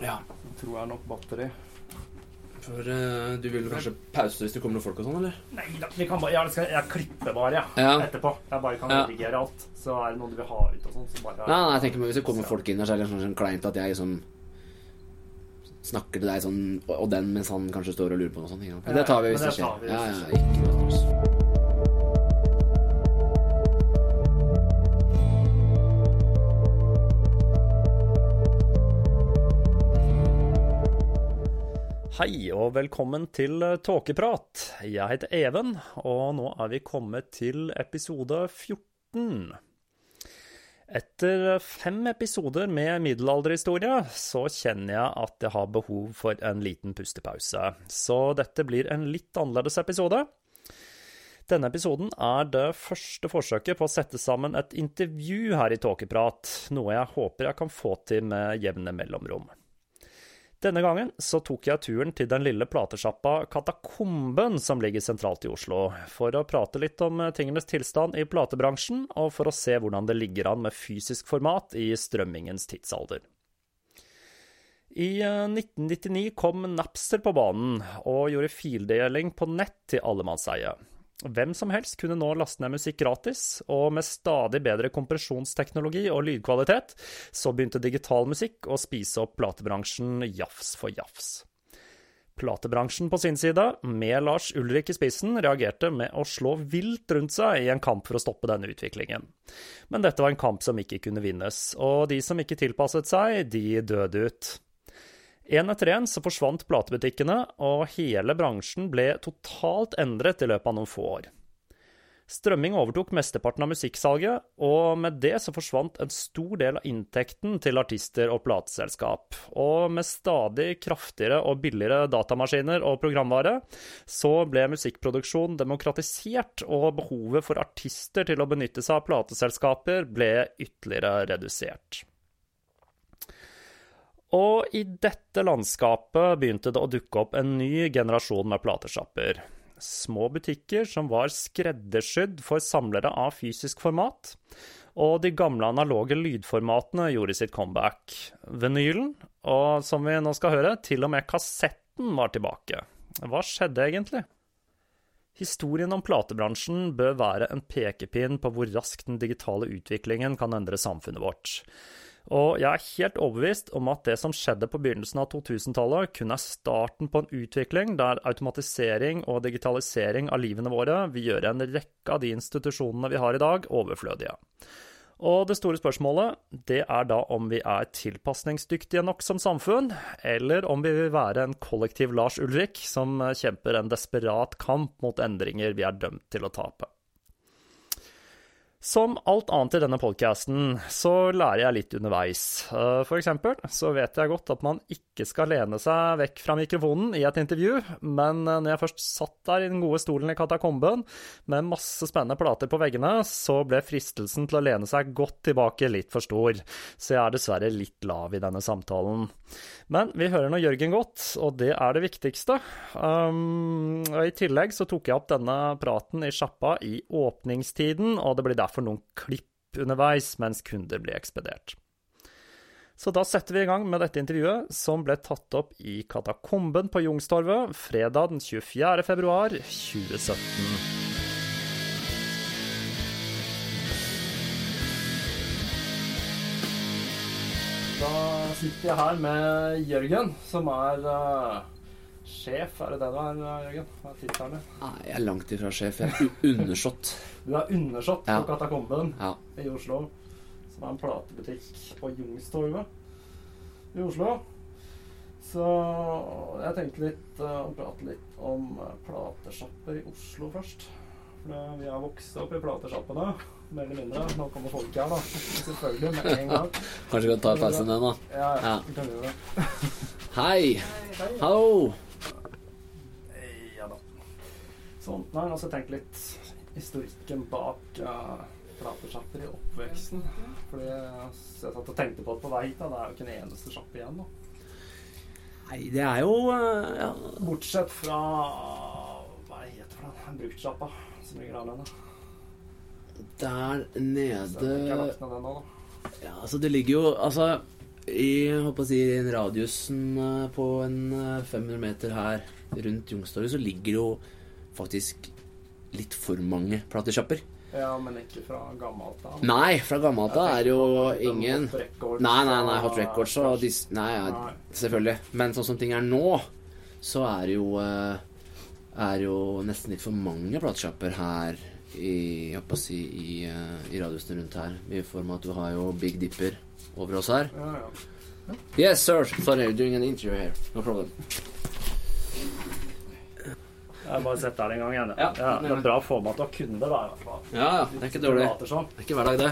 Ja, Så tror jeg nok batteri. for uh, du vil kanskje pause hvis det kommer noen folk og sånn, eller? Nei da, vi kan bare, jeg, skal, jeg klipper bare ja, Ja. etterpå. Jeg bare kan Ja. redigere alt. Så er det noe du vil ha ut og sånn, så bare Nei, nei, jeg tenker meg Hvis det kommer folk inn der, så er det kanskje sånn kleint at jeg liksom snakker til deg sånn, og den mens han kanskje står og lurer på noe sånt. Ja, det tar vi hvis det det skjer. vi Ja, ja, ja, det ikke Hei og velkommen til eh, Tåkeprat. Jeg heter Even, og nå er vi kommet til episode 14. Etter fem episoder med middelalderhistorie, så kjenner jeg at jeg har behov for en liten pustepause. Så dette blir en litt annerledes episode. Denne episoden er det første forsøket på å sette sammen et intervju her i Tåkeprat, noe jeg håper jeg kan få til med jevne mellomrom. Denne gangen så tok jeg turen til den lille platesjappa Katakomben som ligger sentralt i Oslo, for å prate litt om tingenes tilstand i platebransjen, og for å se hvordan det ligger an med fysisk format i strømmingens tidsalder. I eh, 1999 kom Napster på banen og gjorde fildeling på nett til allemannseie. Hvem som helst kunne nå laste ned musikk gratis, og med stadig bedre kompresjonsteknologi og lydkvalitet, så begynte digital musikk å spise opp platebransjen jafs for jafs. Platebransjen på sin side, med Lars Ulrik i spissen, reagerte med å slå vilt rundt seg i en kamp for å stoppe denne utviklingen. Men dette var en kamp som ikke kunne vinnes, og de som ikke tilpasset seg, de døde ut. En etter en så forsvant platebutikkene, og hele bransjen ble totalt endret i løpet av noen få år. Strømming overtok mesteparten av musikksalget, og med det så forsvant en stor del av inntekten til artister og plateselskap. Og med stadig kraftigere og billigere datamaskiner og programvare, så ble musikkproduksjon demokratisert, og behovet for artister til å benytte seg av plateselskaper ble ytterligere redusert. Og i dette landskapet begynte det å dukke opp en ny generasjon med platesjapper. Små butikker som var skreddersydd for samlere av fysisk format. Og de gamle analoge lydformatene gjorde sitt comeback. Vinylen, og som vi nå skal høre, til og med kassetten var tilbake. Hva skjedde egentlig? Historien om platebransjen bør være en pekepinn på hvor raskt den digitale utviklingen kan endre samfunnet vårt. Og jeg er helt overbevist om at det som skjedde på begynnelsen av 2000-tallet, kun er starten på en utvikling der automatisering og digitalisering av livene våre vil gjøre en rekke av de institusjonene vi har i dag, overflødige. Og det store spørsmålet, det er da om vi er tilpasningsdyktige nok som samfunn, eller om vi vil være en kollektiv Lars Ulrik som kjemper en desperat kamp mot endringer vi er dømt til å tape. Som alt annet i denne podkasten, så lærer jeg litt underveis. Eh, for eksempel så vet jeg godt at man ikke skal lene seg vekk fra mikrofonen i et intervju, men eh, når jeg først satt der i den gode stolen i katakomben med masse spennende plater på veggene, så ble fristelsen til å lene seg godt tilbake litt for stor, så jeg er dessverre litt lav i denne samtalen. Men vi hører nå Jørgen godt, og det er det viktigste. Um, I tillegg så tok jeg opp denne praten i sjappa i åpningstiden, og det blir derfor noen klipp underveis mens kunder blir ekspedert. Så da setter vi i gang med dette intervjuet, som ble tatt opp i Katakomben på Jungstorvet fredag den 24. februar 2017. Da sitter jeg her med Jørgen, som er uh, sjef. Er det det du er, Jørgen? Hva er tittelen din? Nei, jeg er langt ifra sjef. Jeg er undersått. Du er undersått Ja. på Katakomben Ja. i Oslo, som er en platebutikk på Youngstorget i Oslo. Så jeg tenkte litt uh, å prate litt om uh, platesjapper i Oslo først. For vi har vokst opp i platesjappene, mer eller mindre. Nå kommer folk her, da. Selvfølgelig, med en gang. Kanskje vi kan ta pausen den, da. Ja, Ja. vi kan gjøre det. Hei! Hallo! Ja da. Sånn. Nei, også tenk litt historikken bak uh, platesjapper i oppveksten. Fordi jeg satt og tenkte på det på vei hit. Det er jo ikke en eneste sjappe igjen. da. Nei, det er jo eh, ja. Bortsett fra Hva heter noe? Bruktsjappa som ligger der nede. Der Så jeg nede den. Ja, altså det ligger jo Altså i håper å si, i eh, på en eh, 500 meter her rundt Youngstorget, så ligger jo faktisk litt for mange platesjapper. Ja, men ikke fra gammelt av. Nei, fra gammelt av er jo ingen Hot Records Nei, nei, nei, Hot Records og dis... Nei, ja, selvfølgelig. Men sånn som ting er nå, så er det jo eh, Er jo nesten litt for mange platesjapper her i Jeg håper å si i, eh, i radiusen rundt her. I form av at du har jo Big Dipper over oss her. Ja, ja. Yes, sir. Sorry, doing an interview here. No problem. Jeg bare sett der en gang igjen. Ja. Ja, det er bra å få med at du har kunde, da. i hvert fall. Ja, ja. Det er ikke dårlig. Det er ikke hver dag, det.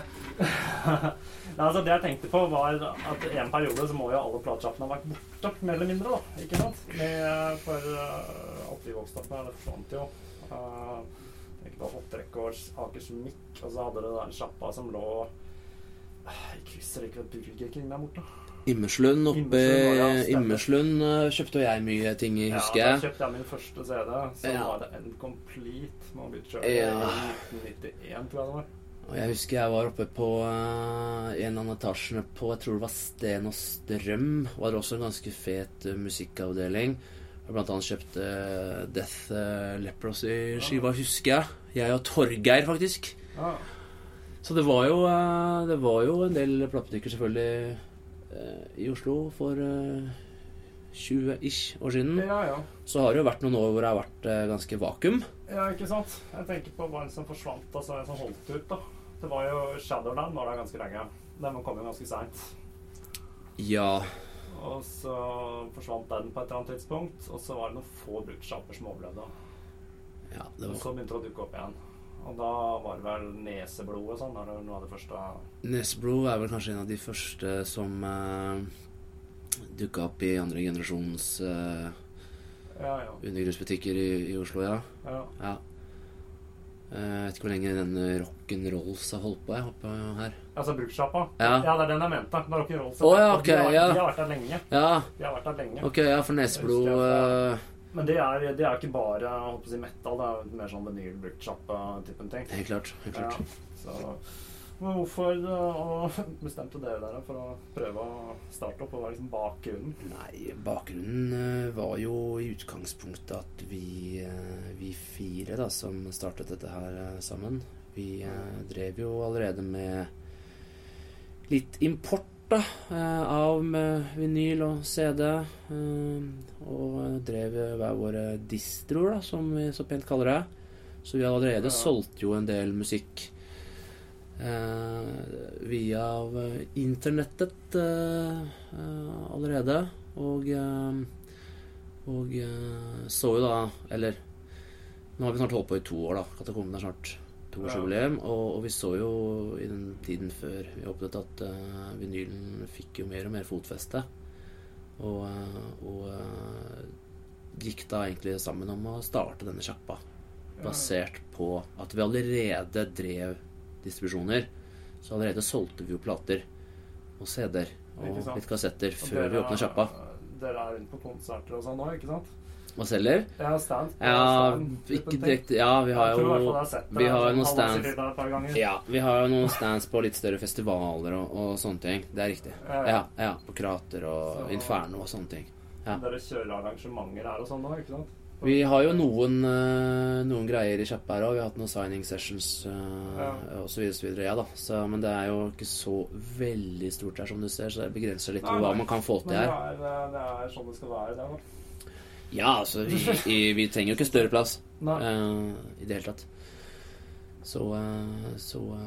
Nei, altså Det jeg tenkte på, var at i en periode så må jo alle platesjappene ha vært borte, mer eller mindre. da, ikke sant? Med, for uh, alt vi vokste opp med, det forsvant jo. Uh, ikke på Hot Records, Akers Mikk, og så hadde det der sjappa som lå uh, i krysset like ved Burger King der borte. Immerslund oppe ja. Immerslund eh, kjøpte jeg mye ting i, husker ja. Da kjøpte jeg min første CD, så Ja. var det en Complete Beat Ja. i 1991, tror jeg det var. Og jeg husker jeg var oppe på uh, en av etasjene på Jeg tror det var Sten og Strøm. Var det også en ganske fet uh, musikkavdeling. Jeg blant annet kjøpte uh, Death uh, Leprosy-skiva, husker jeg. Jeg og Torgeir, faktisk. Ja. Så det var jo, det var jo en del platebutikker selvfølgelig i Oslo for eh, 20-ish år siden. ja, ja. Så har det jo vært noen år hvor det har vært eh, ganske vakuum. Ja, ikke sant? Jeg tenker på hva som forsvant, altså en som holdt ut, da. Det var jo Shadowland var der ganske lenge. Den kom jo ganske seint. Ja. Og så forsvant den på et eller annet tidspunkt. Og så var det noen få bruktsjapper som overlevde. ja var... Og så begynte det å dukke opp igjen. Og da var det vel neseblod og sånn. Det er noe av det første Neseblod er vel kanskje en av de første som uh, dukka opp i andre generasjons uh, Ja, ja. undergrunnsbutikker i, i Oslo, ja. ja. ja. Eh, jeg vet ikke hvor lenge den rock'n'rolls har holdt på. Jeg håper her. Altså brukssjappa? Ja. det er den jeg mente. Det rock'n'rolls oh, ja, ok, de, har, ja. de har vært der lenge. Ja, De har vært der lenge. ok, ja, for Nesbro Jeg jeg eh, Men det er, det er ikke bare jeg å si metal. Det er mer sånn vinyl, bruktsjappe-typen ting. Helt klart. Helt klart. Ja, så, Men hvorfor uh, bestemte dere dere for å prøve å starte opp? Og hva er liksom bakgrunnen? Nei, bakgrunnen eh, var jo i utgangspunktet at vi, eh, vi fire da, som startet dette her eh, sammen, vi eh, drev jo allerede med litt import da, eh, av vinyl og CD. Eh, Og drev hver våre distroer, da, som vi så pent kaller det. Så vi hadde allerede Ja. solgt jo en del musikk eh, via eh, internettet eh, eh, allerede. Og, eh, og eh, så jo da Eller nå har vi snart holdt på i to år, da. Katakomben er snart toårsjubileum. Og, og vi så jo i den tiden før vi åpnet at uh, vinylen fikk jo mer og mer fotfeste. Og, eh, og eh, gikk da egentlig sammen om å starte denne sjappa. Basert på at vi allerede drev distribusjoner. Så allerede solgte vi jo plater og CD-er og litt kassetter Og før vi åpna sjappa. Dere er rundt på konserter og sånn nå, ikke sant? Og selger? Ja, stand. Ja, ikke direkte Ja, vi har jo vi har jo sånn noen stands. Ja, vi har jo noen stands på litt større festivaler og, og sånne ting. Det er riktig. Ja, ja. På Krater og Inferno og sånne ting. ja. Dere kjører arrangementer her og sånn da, ikke sant? Vi har jo noen, eh, noen greier i sjappa her òg. Vi har hatt noen signing sessions uh, Ja. så. Ja da. Så, men det er jo ikke så veldig stort her, som du ser, så det begrenser litt Nei, hva man kan få til her. det er, eh, det er sånn det skal være, det. da. Ja, altså, vi, vi, trenger jo ikke større plass. Nei. eh, I det hele tatt. Så, uh, så uh,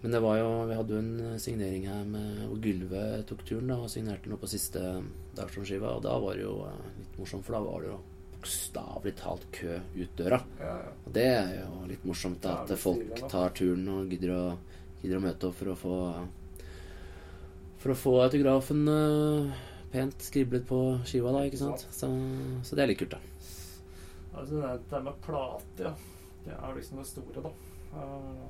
Men det var jo Vi hadde jo en signering her med hvor Gylve tok turen da og signerte noe på siste Dagsrevyen-skiva. Og da var det jo litt morsomt, for da var det jo bokstavelig talt kø ut døra. Ja, ja. Og det er jo litt morsomt da, at folk tar turen og gidder å, gidder å møte opp for å få For å få autografen pent skriblet på skiva, da, ikke sant? Så, så det er litt kult, da. Altså, det med plate, ja. Det er liksom det store, da. Eh,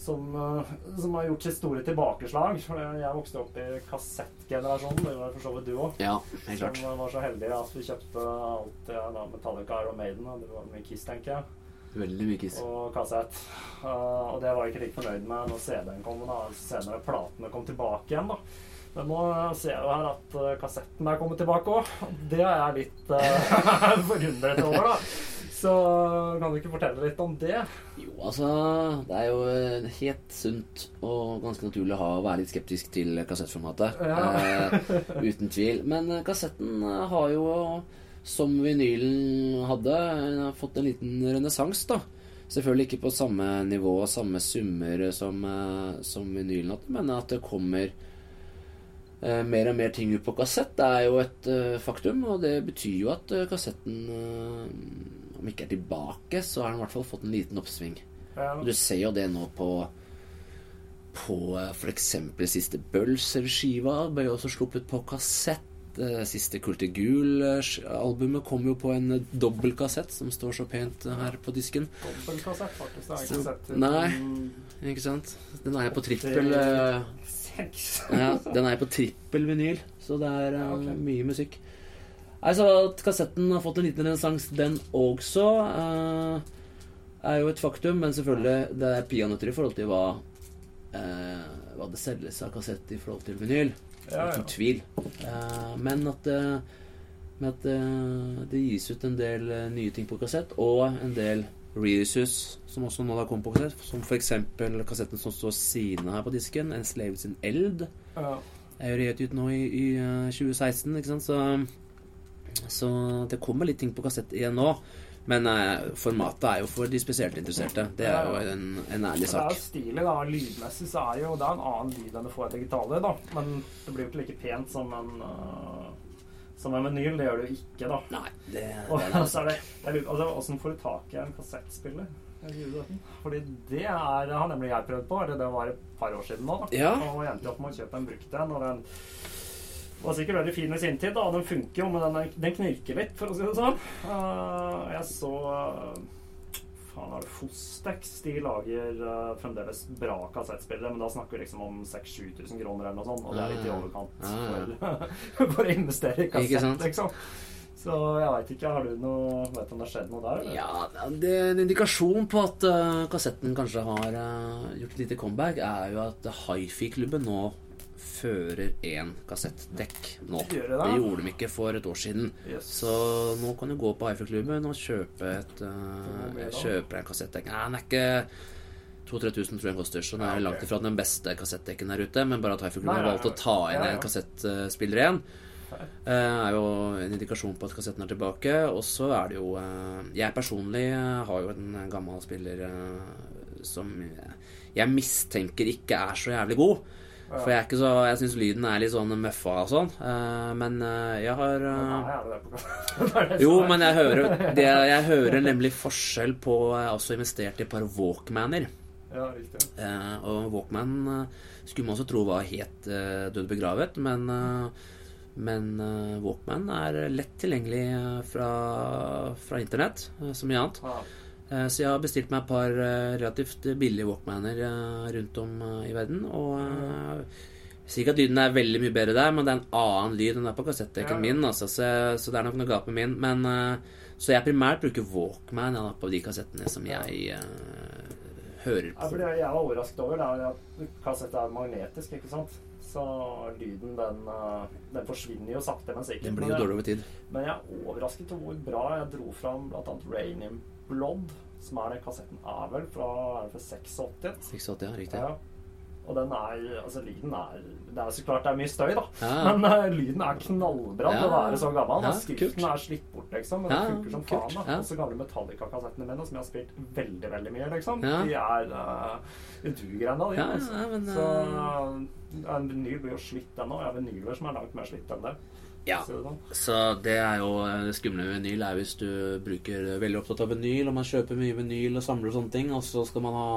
som, eh, som har gjort sitt store tilbakeslag. For jeg vokste opp i kassettgenerasjonen. Det var for så vidt du òg. Ja, helt Som var så heldig at vi kjøpte alt ja, da, Metallica, Iron Maiden og det var mye Kiss, tenker jeg. Veldig mye kiss. Og kassett. Uh, og det var jeg ikke like fornøyd med når CD-en kom. da Senere platene kom tilbake igjen. da Men nå ser jeg jo her at eh, kassetten er kommet tilbake òg. Det er jeg litt uh, forundret over, da. Så kan du ikke fortelle litt om det? Jo, altså Det er jo eh, helt sunt og ganske naturlig å ha, være litt skeptisk til kassettformatet. Ja. Eh, uten tvil. Men kassetten har jo, som vinylen hadde, fått en liten renessanse, da. Selvfølgelig ikke på samme nivå og samme summer som, som vinylen hadde, men at det kommer mer og mer ting ut på kassett, det er jo et eh, faktum. Og det betyr jo at eh, kassetten, eh, om ikke er tilbake, så har den i hvert fall fått en liten oppsving. Ja, Du ser jo det nå på På eh, eksempel siste Bølser-skiva ble jo også sluppet på kassett. Eh, Siste Kulte Gul-albumet kom jo på en eh, dobbeltkassett som står så pent eh, her på disken. Dobbeltkassett, faktisk. Det er ikke sett. nei. Ikke sant? Den er jo på trippel eh, ja, Den er på trippel vinyl, så det er uh, Ja, ok. mye musikk. Nei, så At kassetten har fått en liten renessanse, den også, uh, er jo et faktum. Men selvfølgelig, det er peanøtter i forhold til hva, uh, hva det selges av kassett i forhold til vinyl. Ja, ja. Tvil. Eh, men at, eh, at eh, det gis ut en del eh, nye ting på kassett, og en del reissues som også nå har kommet på kassett. Som f.eks. kassetten som står sine her på disken, 'Enslaved sin eld'. Ja. Er jo reet ut nå i, i eh, 2016, ikke sant? Så, så det kommer litt ting på kassett igjen nå. Men eh, formatet er jo for de spesielt interesserte. Det er jo en, en ærlig Det er jo stilig, da. Lydmessig så er jo det er en annen lyd enn du får i digitale, da. Men det blir jo ikke like pent som en øh, som en vinyl. Det gjør det jo ikke, da. Nei, det, Og det er så er det jeg lurer, altså, Åssen får du tak i en kassettspiller? Fordi det er, har nemlig jeg prøvd på. Eller det var et par år siden nå. da Ja. Og jeg endte opp med å kjøpe en brukt en. Og den var sikkert veldig fin i sin tid, da. og Den funker jo, men den, den knirker litt, for å si det sånn. Uh, jeg så det Fostex? De lager uh, fremdeles bra kassettspillere, men da snakker vi liksom om 6000-7000 kroner eller noe sånt, og det er litt i overkant Ah, for, for å investere i kassett, liksom. Så jeg veit ikke. Har du noe Vet du om det har skjedd noe der? Eller? Ja, det er En indikasjon på at uh, kassetten kanskje har uh, gjort et lite comeback, er jo at Hifi-klubben nå fører én kassettdekk nå. Gjør det da? det gjorde de ikke for et år siden. Yes. Så nå kan du gå på Hifi-klubben og kjøpe et uh. Kjøpe en kassettdekk. Nei, den er ikke 2000-3000 tror jeg den koster, så den er langt ifra den beste kassettdekken der ute. Men bare at Hifi-klubben har valgt å ta inn en kassettspiller igjen, eh, er jo en indikasjon på at kassetten er tilbake. Og så er det jo eh, Jeg personlig har jo en gammel spiller som jeg mistenker ikke er så jævlig god. For jeg er ikke så Jeg syns lyden er litt sånn møffa og sånn. eh, Men eh, jeg har eh, jo, men jeg hører, det, jeg hører nemlig forskjell på Jeg har også investert i et par Walkmaner. Ja, riktig. Og Walkman skulle man også tro var helt død begravet, men, men Walkman er lett tilgjengelig fra, fra internett, som mye annet. Ja. Eh, så jeg har bestilt meg et par eh, relativt billige Walkmaner eh, rundt om i verden. Og jeg sier ikke at lyden er veldig mye bedre der, men det er en annen lyd enn det er på kassettdekken Ja, ja. min. Altså, så, så det er nok noe galt med min. Men, så jeg primært bruker Walkman ja, på de kassettene som jeg uh, hører på. det jeg var overrasket over er at kassett er magnetisk, ikke sant? Så lyden, den, den forsvinner jo sakte, men sikkert. Den blir jo dårlig over tid. Men jeg er overrasket over hvor bra jeg dro fram bl.a. Raining Blood, som er den kassetten er vel fra, er det fra 86. 86, ja, riktig. Ja. Og den er Altså, lyden er Det er så klart det er mye støy, da. Ja. Men uh, lyden er knallbra til å være så gammel. Ja. Skriften er slitt bort, liksom. Men det funker som kult. faen. da. Også gamle Metallica-kassettene mine, som jeg har spilt veldig, veldig mye, liksom. De er uh, duger ennå, de. Ja, altså. men, så uh, en vinyl blir jo slitt ennå. Jeg har vinyler som er langt mer slitt enn det. Ja. Så. Det er jo eh, det skumle med vinyl er hvis du bruker veldig opptatt av vinyl, og man kjøper mye vinyl og samler og sånne ting, og så skal man ha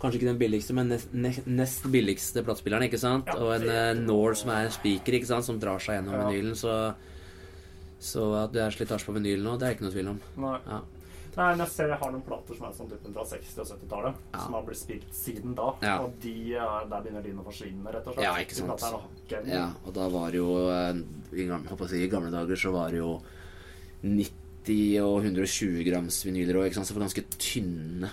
kanskje ikke den billigste, men nest, nest, billigste platespilleren, ikke sant? Ja, og en uh, Nor som er en speaker, ikke sant, som drar seg gjennom Ja. vinylen, så så at det er slitasje på vinyl nå, det er ikke noe tvil om. Nei. Ja. Nei, men jeg ser jeg har noen plater som er sånn typen fra 60- og 70-tallet, Ja. som har blitt spilt siden da. Ja. Og de, der begynner de å forsvinne, rett og slett. Ja, ikke sant. Ja, og da var jo eh, i gamle, si, I gamle dager så var det jo 90 og 120 grams vinyler òg, så det var ganske tynne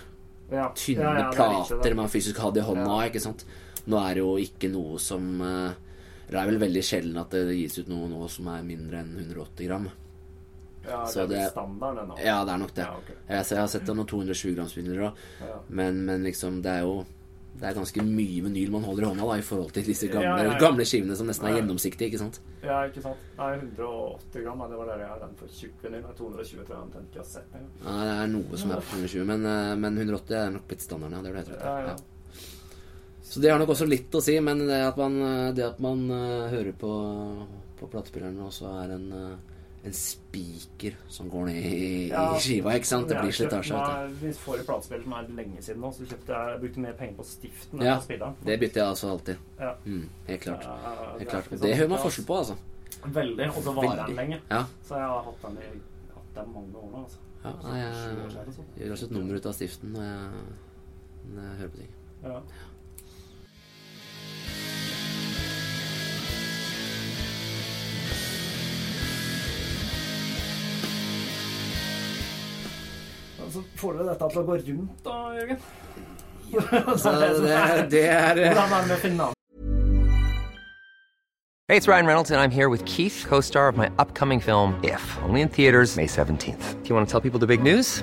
Ja. tynne Ja, ja, er plater riktig, man fysisk hadde i hånda. Ikke sant? Nå er det jo ikke noe som eh, Det er vel veldig sjelden at det gis ut noe nå som er mindre enn 180 gram. Ja, det er det- standarden ennå. Ja, det er nok det. Ja, okay. jeg, ser- jeg har sett noen 220 grams vinyler òg, Ja. men, men liksom det er jo det er ganske mye vinyl man holder i hånda da i forhold til disse gamle, gamle skivene som nesten er gjennomsiktige. ikke sant? ja, ikke sant. Nei, 180 gram, det var det jeg har den for tjukk vinyl. Nei, 220 tror jeg ikke jeg har sett. Ja, det er noe som er på 220, men, eh, men 180 er nok blitt standarden. Ja, det er det jeg tror. Ja. Så det har nok også litt å si, men det at man, det at man eh, hører på, på platespilleren, og så er en, eh, en spiker som går ned i, Ja. i skiva, ikke sant? Det Jeg blir slitasje. Hvis meg- Min forrige platespill som er lenge siden nå, så kjøpte jeg, jeg brukte mer penger på stiften Ja, Det bytter jeg altså alltid. Ja. Mm, helt klart. Ja, Helt er klart. Det hører man forskjell på, altså. Veldig. Og så varer den lenge. Ja. Så jeg har hatt den i hatt den mange år nå. altså. ja nei, jeg eller sånn. gjør også et nummer ut av stiften når jeg, når jeg hører på ting. Ja. Så får dere dette til å gå rundt, da, Jørgen? Så det, det er Hvordan er det med finans? Hey, it's Ryan Reynolds, and I'm here with Keith, co star of my upcoming film, If, only in theaters, May 17th. Do you want to tell people the big news?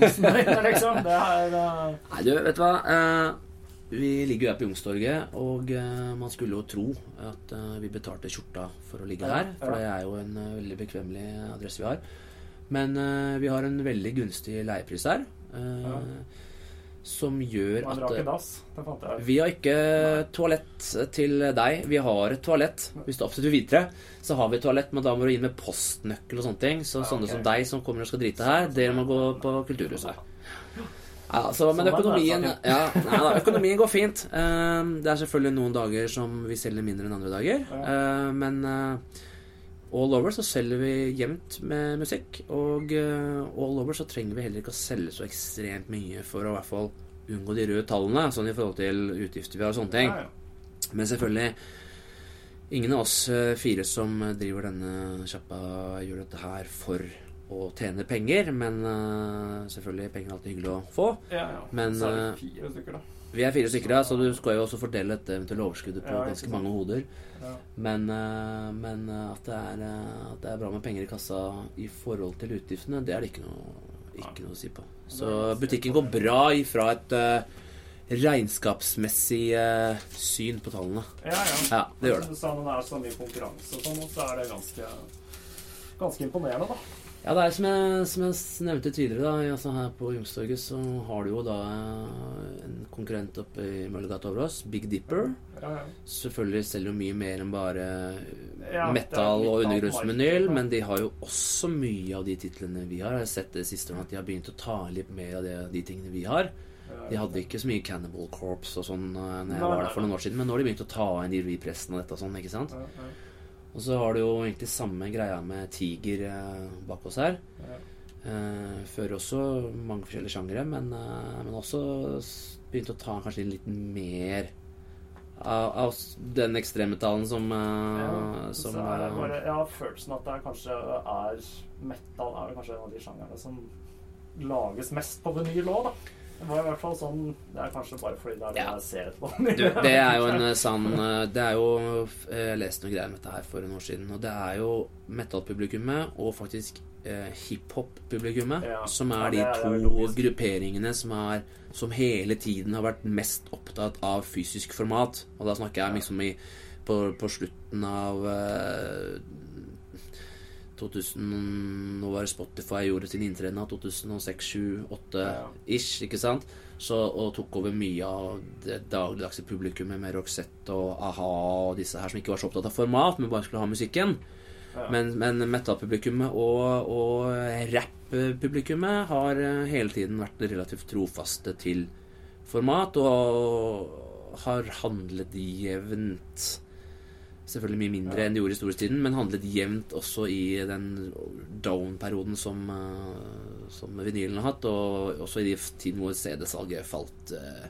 Liksom. Det er uh... Nei, du, vet du hva. Uh, vi ligger jo her på Youngstorget, og uh, man skulle jo tro at vi betalte skjorta for å ligge her. For det er jo en veldig bekvemmelig adresse vi har. Men vi har en veldig gunstig leiepris her. Uh. Som gjør Man at eh, jeg. Vi har ikke toalett til deg. Vi har et toalett. Hvis du absolutt vil vite det, så har vi et toalett, men da må du inn med postnøkkel og sånne ting. Så sånne okay. som deg som kommer og skal drite her, dere må gå på Kulturhuset. Ja, så, men Sånn det, økonomien ja, nei, da, Økonomien går fint. Eh, Det er selvfølgelig noen dager som vi selger mindre enn andre dager. Eh, Men all over så selger vi jevnt med musikk. Og eh, all over så trenger vi heller ikke å selge så ekstremt mye for å i hvert fall unngå de røde tallene, sånn i forhold til utgifter vi har og sånne ting. Men selvfølgelig Ingen av oss eh, fire som driver denne sjappa, gjør dette her for å tjene penger. Men eh, selvfølgelig, penger er alltid hyggelig å få. Ja, ja. Men, så er det fire stykker, da. Vi er fire stykker, da, så du skal jo også fordele dette eventuelle overskuddet på ganske mange hoder. Men, eh, men eh, at, det er, eh, at det er bra med penger i kassa i forhold til utgiftene, det er det ikke noe, ikke noe å si på. Så butikken går bra ifra et regnskapsmessig eh, syn på tallene. Ja, ja. Ja, det gjør det. Når det er så mye konkurranse og sånn, så er det ganske Ganske imponerende, da. Ja, det er som jeg, som jeg nevnte tidligere, da, altså her på Youngstorget så har du jo da eh, en konkurrent oppe i Møllergata over oss, Big Dipper. Ja, ja. Selvfølgelig selger jo mye mer enn bare Ja, metal og undergrunnsmenyl, men de har jo også mye av de titlene vi har. Jeg har sett det siste året at de har begynt å ta litt mer av det, de tingene vi har. De hadde ikke så mye Cannibal Corps og sånn eh, når jeg var der for noen år siden, men nå har de begynt å ta inn de repressene og dette og sånn, ikke sant? Ja, ja. Og så har du jo egentlig samme greia med Tiger eh, bak oss her. Ja. Eh, fører også mange forskjellige sjangere, men, eh, men også begynte å ta kanskje litt mer av, av den ekstremmetallen som, Ja, som er bare, jeg har følelsen at det er kanskje er metal er kanskje en av de sjangerne som lages mest på vinyl òg, da. Det var i hvert fall sånn Det er kanskje bare fordi det er det Ja. jeg ser etterpå. du, det er jo en eh, sann eh, Det er jo eh, Jeg leste noe greier om dette her for en år siden, og det er jo metal-publikummet og faktisk eh, hiphop-publikummet Ja. som Ja, er de det er- to er grupperingene som er som hele tiden har vært mest opptatt av fysisk format. Og da snakker jeg liksom i, på, på slutten av eh, 2000 Nå var det Spotify gjorde sin inntreden av 2006, 2007, 2008-ish, ikke sant? Så, og tok over mye av det dagligdagse publikummet med Roxette og a-ha og disse her som ikke var så opptatt av format, men bare skulle ha musikken. Men, men metal-publikummet og, og rap-publikummet har eh, hele tiden vært relativt trofaste til format og har handlet jevnt Selvfølgelig mye mindre enn de gjorde i storhetstiden, men handlet jevnt også i den down-perioden som, eh, som vinylen har hatt, og også i de tiden hvor CD-salget falt eh,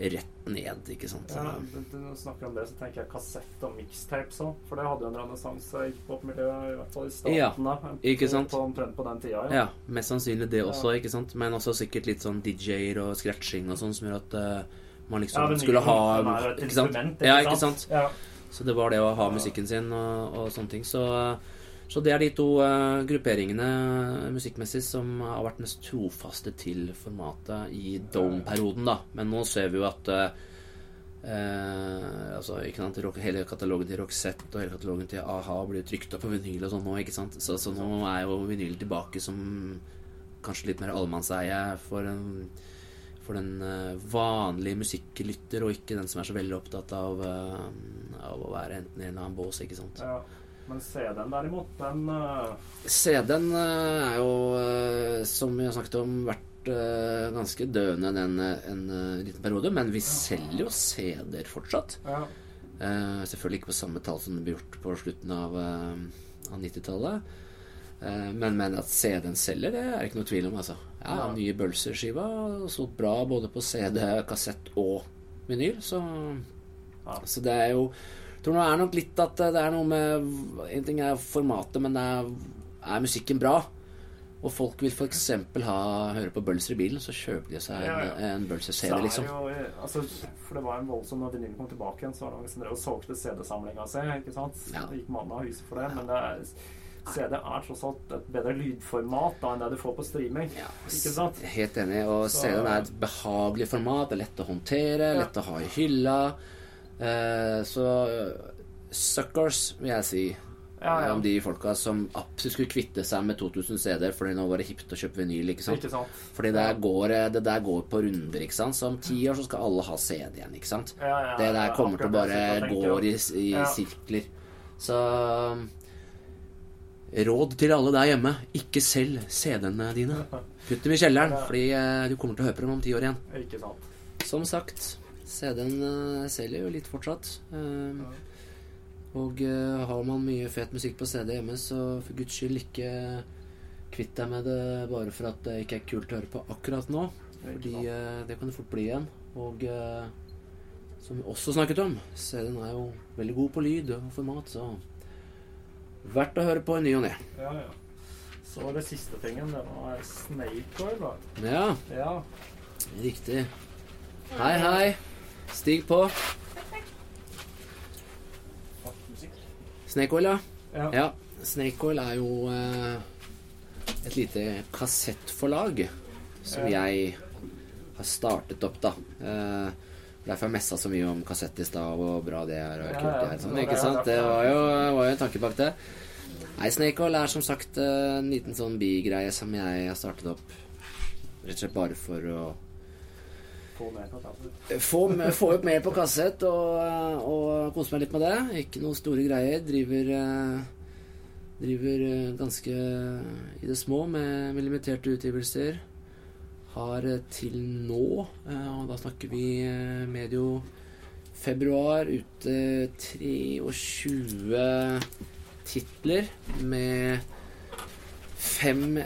rett ned, ikke sant. Ja, når du snakker om det, så tenker jeg kassett og mixtapes òg. For det hadde jo en renessanse i hiphop-miljøet, i hvert fall i staten. Ja, da, ikke sant? På, omtrent på den tida. Ja, mest sannsynlig det også, ikke sant? Men også sikkert litt sånn DJ-er og scratching og sånn som gjør at uh, man liksom ja, skulle ha et Ikke sant? Ja, ikke sant? Ja. Så det var det å ha musikken sin og, og sånne ting. Så, så det er de to eh, grupperingene musikkmessig som har vært mest trofaste til formatet i Dome-perioden, da. Men nå ser vi jo at eh, eh, altså, sant, Hele katalogen til Roxette og hele katalogen til a-ha blir trykt opp på vinyl og sånn nå, ikke sant. Så, så nå er jo vinyl tilbake som kanskje litt mer allemannseie for en for den eh, vanlige musikklytter, og ikke den som er så veldig opptatt av, eh, av å være enten i en eller annen bås, ikke sant. ja. Men CD-en derimot, den eh, CD-en er jo, som vi har snakket om, vært ganske døende en, en liten periode, men vi selger jo CD-er fortsatt. ja. Selvfølgelig ikke på samme tall som det ble gjort på slutten av, av 90-tallet. Eh, men, men at CD-en selger, det er ikke noe tvil om. Altså. Ja, Ja. Nye Bølser-skiva solgt bra både på CD, kassett og vinyl. Så, Ja. så det er jo Jeg tror det er nok litt at det er noe med En ting er formatet, men det er, er musikken bra? Og folk vil f.eks. høre på Bølser i bilen, så kjøper de seg en, ja. en Bølser-CD, er liksom. Jo, altså, for det var en voldsom Når vinylen kom tilbake igjen, så var det noen som drev og solgte CD-samlinga si. Ikke sant? Ja. Det gikk mann av huset for det. Men det er, CD er tross alt et bedre lydformat da enn det du får på streaming. Ja, Ikke sant? Helt enig. Og CD-en er et behagelig format. Det er lett å håndtere, Ja. lett å ha i hylla. Eh, så eh, suckers, vil jeg si. Ja, ja. Om de folka som absolutt skulle kvitte seg med 2000 CD-er fordi nå var det hipt å kjøpe vinyl. ikke sant? Ikke sant? Fordi det, går, eh, det der går på runder. ikke sant? Så om ti år så skal alle ha CD igjen. ikke sant? Ja, ja, det der kommer til å bare gå i, i sirkler. Så Råd til alle der hjemme. Ikke selg CD-ene dine. Putt dem i kjelleren, fordi eh, du kommer til å høre på dem om ti år igjen. Ikke sant. Som sagt, CD-en eh, selger jo litt fortsatt. Eh, og eh, har man mye fet musikk på CD hjemme, så for guds skyld ikke kvitt deg med det bare for at det ikke er kult å høre på akkurat nå. Fordi det kan det fort bli igjen. Og som vi også snakket om, CD-en er jo veldig god på lyd og format, så verdt å høre på i ny og ne. Ja, ja. Så det siste tingen, det var Snake Oil, da. Ja, Ja. riktig. Hei, hei. Stig på. Snake Oil, ja. Ja. Ja, Snake Oil er jo eh, et lite kassettforlag som jeg har startet opp, da. Eh, derfor har jeg messa så mye om kassett i stad, og hvor bra det er. Og kult det er sånn, ikke sant? Det var jo, var jo en tanke bak det. Nei, Snake Oil er som sagt eh, en liten sånn bigreie som jeg har startet opp rett og slett bare for å Få med på få, få opp mer på kassett og, og kose meg litt med det. Ikke noen store greier. Driver eh, Driver eh, ganske i det små med, med limiterte utgivelser. Har eh, til nå, eh, og da snakker vi eh, medio februar, ute 23 titler med fem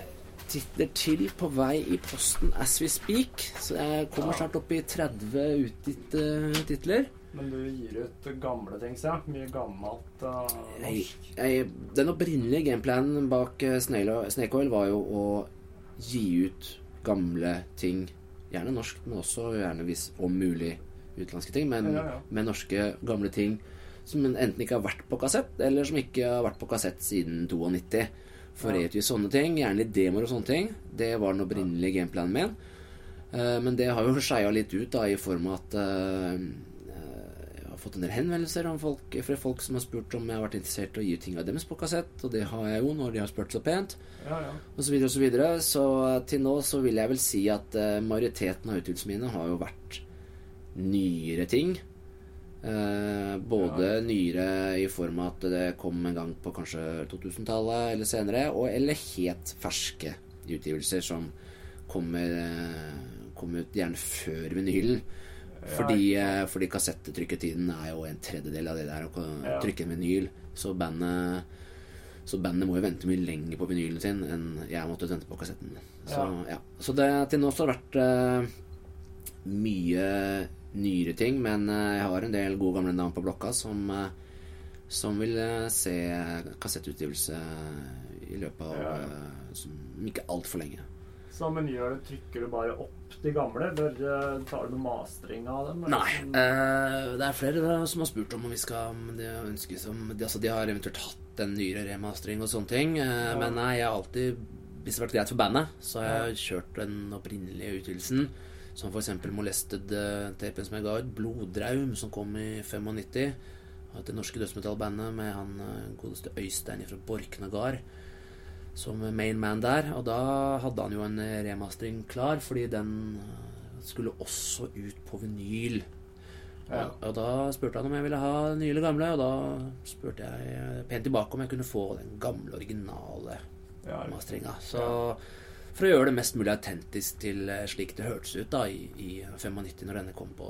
titler til på vei i posten as we speak. Så jeg kommer snart opp i 30 utgitte titler. Men du gir ut gamle ting, ser jeg. Mye gammelt uh, norsk. jeg, den opprinnelige gameplanen bak Snake Oil var jo å gi ut gamle ting. Gjerne norsk, men også gjerne hvis om mulig utenlandske ting. Men Ja, ja. med norske, gamle ting som enten ikke har vært på kassett, eller som ikke har vært på kassett siden 92. For Ja. utgi sånne ting, gjerne demoer og sånne ting. Det var den opprinnelige gameplanen min. Eh, men det har jo skeia litt ut da i form av at eh, fått en del henvendelser om folk, fra folk som har spurt om jeg har vært interessert i å gi tinga deres på kassett, og det har jeg jo når de har spurt så pent, Ja, ja. og så videre og så videre. Så til nå så vil jeg vel si at uh, majoriteten av utgivelsene mine har jo vært nyere ting. Uh, både nyere i form av at det kom en gang på kanskje 2000-tallet eller senere, og eller helt ferske utgivelser som kommer, uh, kommer ut gjerne før vinylen. Fordi, eh, fordi kassettetrykketiden er jo en tredjedel av det der å Ja. trykke en vinyl. Så bandet så bandet må jo vente mye lenger på vinylen sin enn jeg måtte vente på kassetten. Så, ja. så det, til nå så har det vært uh, mye nyere ting, men uh, jeg har en del gode gamle navn på blokka som, uh, som vil eh, se kassettutgivelse i løpet av Ja, ja. eh, som, ikke altfor lenge. Så men gjør du, trykker du bare opp de gamle, eller eh, tar du mastring av dem? Nei. sånn? eh, det er flere da, som har spurt om om vi skal om det ønskes om de, altså, de har eventuelt hatt en nyere remastering og sånne ting. eh, Men nei, jeg har alltid Hvis det har vært greit for bandet, så har jeg kjørt den opprinnelige utvidelsen. Som eksempel Molested-tapen som jeg ga ut. Bloddraum, som kom i 95. Av det norske dødsmetallbandet med han eh, godeste Øystein fra Borknagar som main man der. Og da hadde han jo en remastering klar, fordi den eh, skulle også ut på vinyl. Ja. Og, og da spurte han om jeg ville ha den nye eller gamle, og da spurte jeg pent tilbake om jeg kunne få den gamle, originale Ja, ja. masteringa. Så for å gjøre det mest mulig autentisk til eh, slik det hørtes ut da i, i 95, når denne kom på,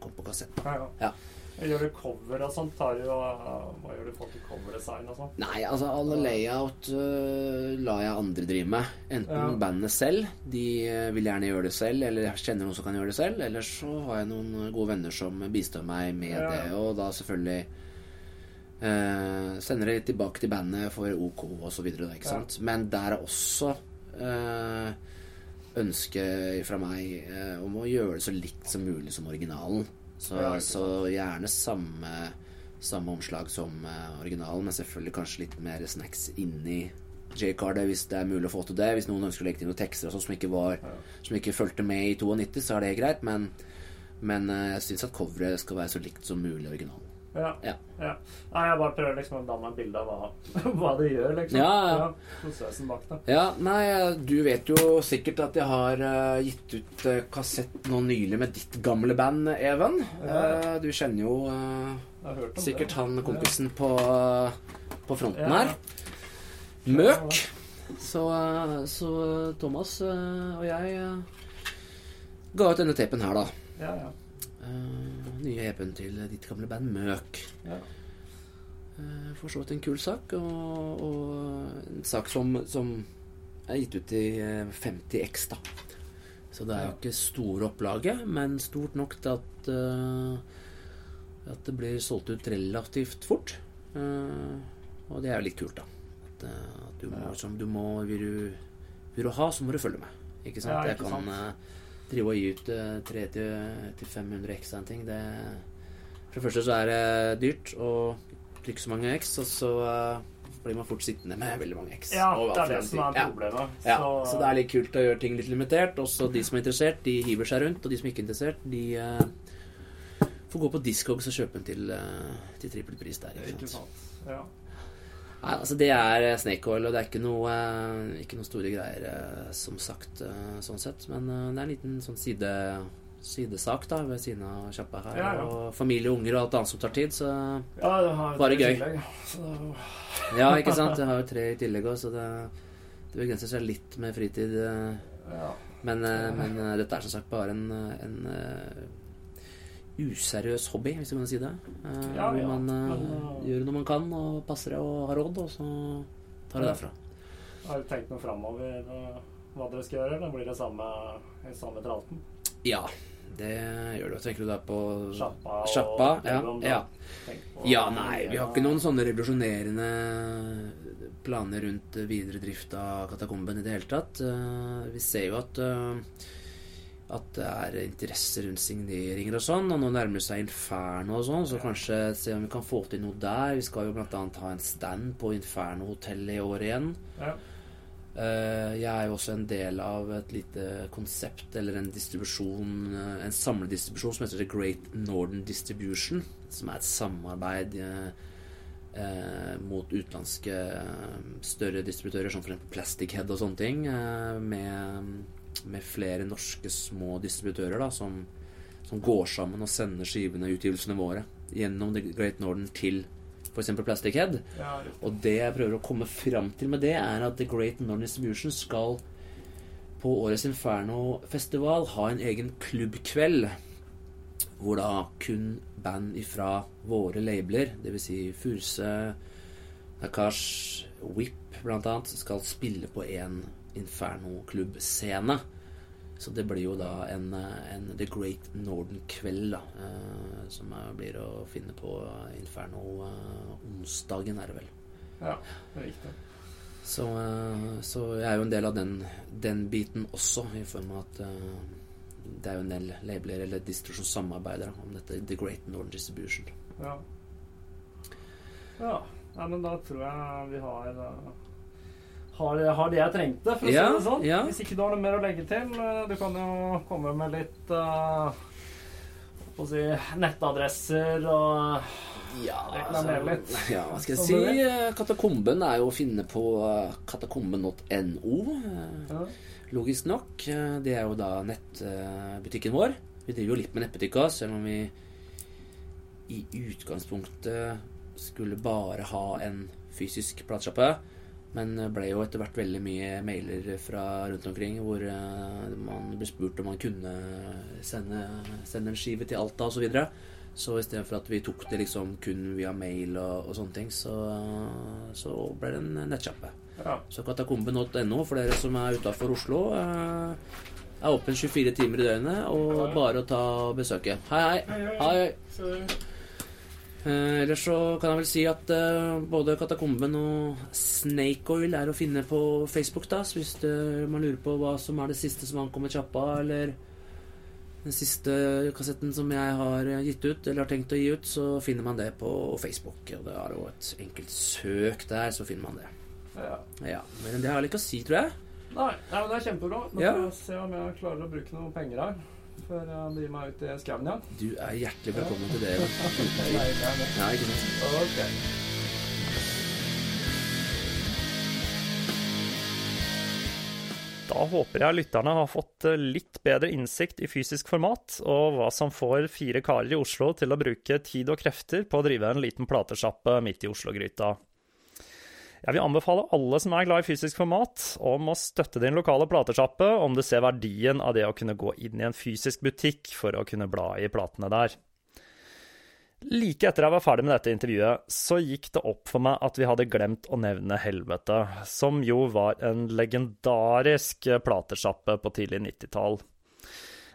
kom på kassett. Ja, ja. Gjør du cover og sånt? Tar du, uh, hva gjør du i forhold til coverdesign og sånn? Nei, altså alle layout uh, lar jeg andre drive med. Enten Ja. bandene selv, de øh, vil gjerne gjøre det selv, eller jeg kjenner noen som kan gjøre det selv. Eller så har jeg noen gode venner som bistår meg med Ja. det, og da selvfølgelig uh, sender det tilbake til bandet for OK og så videre, ikke Ja. sant. Men der er også uh, ønsket fra meg om å gjøre det så likt som mulig som originalen. Så, Ja, så gjerne samme samme omslag som eh, originalen, men selvfølgelig kanskje litt mer snacks inni J-cardet hvis det er mulig å få til det. Hvis noen ønsker å legge til noen tekster sånt som ikke var Som ikke fulgte med i 92, så er det greit, men, men eh, jeg syns at coveret skal være så likt som mulig originalen. Ja. Ja. ja. Nei, jeg bare prøver liksom å danne meg et bilde av hva, hva det gjør, liksom. Ja. Prosessen bak det. Ja, nei, du vet jo sikkert at jeg har uh, gitt ut uh, kassett nå nylig med ditt gamle band, Even. Uh, du kjenner jo sikkert det. han kompisen på, på fronten her. Møk. Så, så Thomas og jeg ga ut denne tapen her, da. Ja, ja. Eh, nye EP-en til ditt gamle band Møk. ja. Uh, For så vidt en kul sak, og, og en sak som, som er gitt ut i eh, 50X, da. Så det er jo ikke store opplaget, men stort nok til at uh, At det blir solgt ut relativt fort. Eh, og det er jo litt kult, da. At, eh, at du må, som du må vil, du, vil du ha, så må du følge med. Ikke sant? Ja, Jeg ikke kan sant. eh, drive og gi ut eh, 300-500 X av en ting. Det, for det første så er det dyrt å trykke så mange X, og så eh, blir man fort sittende med veldig mange X. ja, det er det som er problemet. Ja. Ja, så det er litt kult å gjøre ting litt limitert. Også de som er interessert, de hiver seg rundt. Og de som ikke er interessert, de uh, får gå på Discogs og kjøpe en til, uh, til trippel pris der. Ikke Ikke sant? sant. Ja. Nei, altså Det er eh, Snake Oil, og det er ikke noe, eh, ikke noe store greier, eh, som sagt, sånn sett. Men det er en liten sånn side, sidesak da ved siden av sjappa her. Ja, ja. Og familie og unger og alt annet som tar tid, så ja, det har Bare gøy. tillegg, Så Ja, ikke sant? Jeg har jo tre i tillegg òg, så det, det begrenser seg litt med fritid. ja. Men, men dette er som sagt bare en, en useriøs hobby, hvis du kan si det. Uh, Ja, ja, man eh, eh, når man kan, og passer det og har råd, og så tar det Ja. derfra. Har du tenkt noe framover hva dere skal gjøre, eller blir det samme, i samme tralten? Ja, det gjør du. Tenker du da på Sjappa Sjappa? Ja, ja. ja, nei, vi har ikke noen sånne revolusjonerende planer rundt videre drift av Katakomben i det hele tatt. Eh, Vi ser jo at eh, at det er interesse rundt signeringer og sånn, og nå nærmer det seg Inferno og sånn, så kanskje se om vi kan få til noe der. Vi skal jo annet ha en stand på Inferno-hotellet i år igjen. Ja. Eh, Jeg er jo også en del av et lite konsept, eller en distribusjon, eh, en samledistribusjon som heter The Great Northern Distribution, som er et samarbeid eh, mot utenlandske større distributører, som f.eks. Plastic Head og sånne ting, med, med flere norske små distributører da, som, som går sammen og sender skivene, utgivelsene våre, gjennom The Great Northern til f.eks. Plastic Head. Ja. Og det jeg prøver å komme fram til med det, er at The Great Northern Distribution skal på årets Inferno-festival ha en egen klubbkveld. Hvor da kun band ifra våre labler, dvs. Si Furse, Nakash, Whip annet, skal spille på en Inferno-klubbscene. Så det blir jo da en, en The Great Northern-kveld, da. eh, som er, blir å finne på Inferno eh, onsdagen, er det vel. ja, riktig. Så, eh, så jeg er jo en del av den, den biten også, i form av at eh, det er jo en del labeler eller distro samarbeider om dette The Great Northern Distribution. Ja. Ja. Nei, men da tror jeg vi har eh, har, har det jeg trengte, for å Ja, si det sånn. ja. Hvis ikke du har noe mer å legge til. eh, Du kan jo komme med litt uh, å si, nettadresser og Ja, Reklamere litt. ja, hva skal jeg si? det. Eh, Katakomben er jo å finne på eh, katakomben.no. eh, ja. Logisk nok. Eh, Det er jo da nettbutikken vår. Vi driver jo litt med nettbutikk også, selv om vi i utgangspunktet skulle bare ha en fysisk platesjappe. Men det ble jo etter hvert veldig mye mailer fra rundt omkring hvor eh, man ble spurt om man kunne sende, sende en skive til Alta osv. Så, videre. så istedenfor at vi tok det liksom kun via mail og, og sånne ting, så, så ble det en nettsjappe. ja. Så katakomben.no for dere som er utafor Oslo, eh, er åpen 24 timer i døgnet og bare å ta besøket. Hei, hei. hei. Så, Eh, ellers så kan jeg vel si at eh, både Katakomben og Snake Oil er å finne på Facebook, da. Så hvis man lurer på hva som er det siste som ankommer i sjappa, eller den siste kassetten som jeg har gitt ut, eller har tenkt å gi ut, så finner man det på Facebook. Og det er jo et enkelt søk der, så finner man det. Ja. Ja, Men det har jeg ikke å si, tror jeg. Nei, nei men det er kjempebra. Nå Ja. får jeg se om jeg klarer å bruke noen penger her. Før jeg driver meg ut i skauen igjen. Du er hjertelig velkommen til det. Nei, ikke sant? Okay. Da håper jeg lytterne har fått eh, litt bedre innsikt i fysisk format, og hva som får fire karer i Oslo til å bruke tid og krefter på å drive en liten platesjappe midt i Oslo-gryta. Jeg vil anbefale alle som er glad i fysisk format, om å støtte din lokale platesjappe om du ser verdien av det å kunne gå inn i en fysisk butikk for å kunne bla i platene der. Like etter jeg var ferdig med dette intervjuet, så gikk det opp for meg at vi hadde glemt å nevne Helvete, som jo var en legendarisk platesjappe på tidlig 90-tall.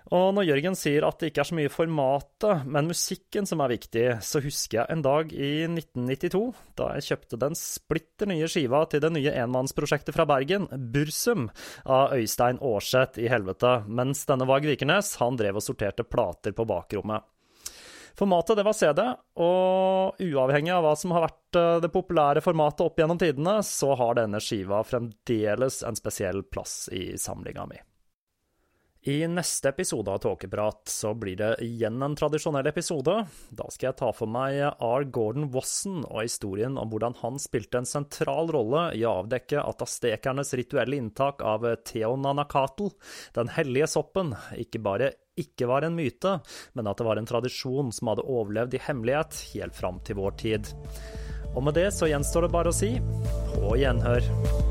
Og når Jørgen sier at det ikke er så mye formatet, men musikken som er viktig, så husker jeg en dag i 1992, da jeg kjøpte den splitter nye skiva til det nye enmannsprosjektet fra Bergen, Bursum, av Øystein Aarseth i Helvete, mens denne Varg Vikernes, han drev og sorterte plater på bakrommet. Formatet det var CD, og uavhengig av hva som har vært eh, det populære formatet opp gjennom tidene, så har denne skiva fremdeles en spesiell plass i samlinga mi. I neste episode av Tåkeprat så blir det igjen en tradisjonell episode. Da skal jeg ta for meg R. Gordon Wasson og historien om hvordan han spilte en sentral rolle i å avdekke at astekernes rituelle inntak av Teonanacatl, den hellige soppen, ikke bare ikke var en myte, men at det var en tradisjon som hadde overlevd i hemmelighet helt fram til vår tid. Og med det så gjenstår det bare å si på gjenhør.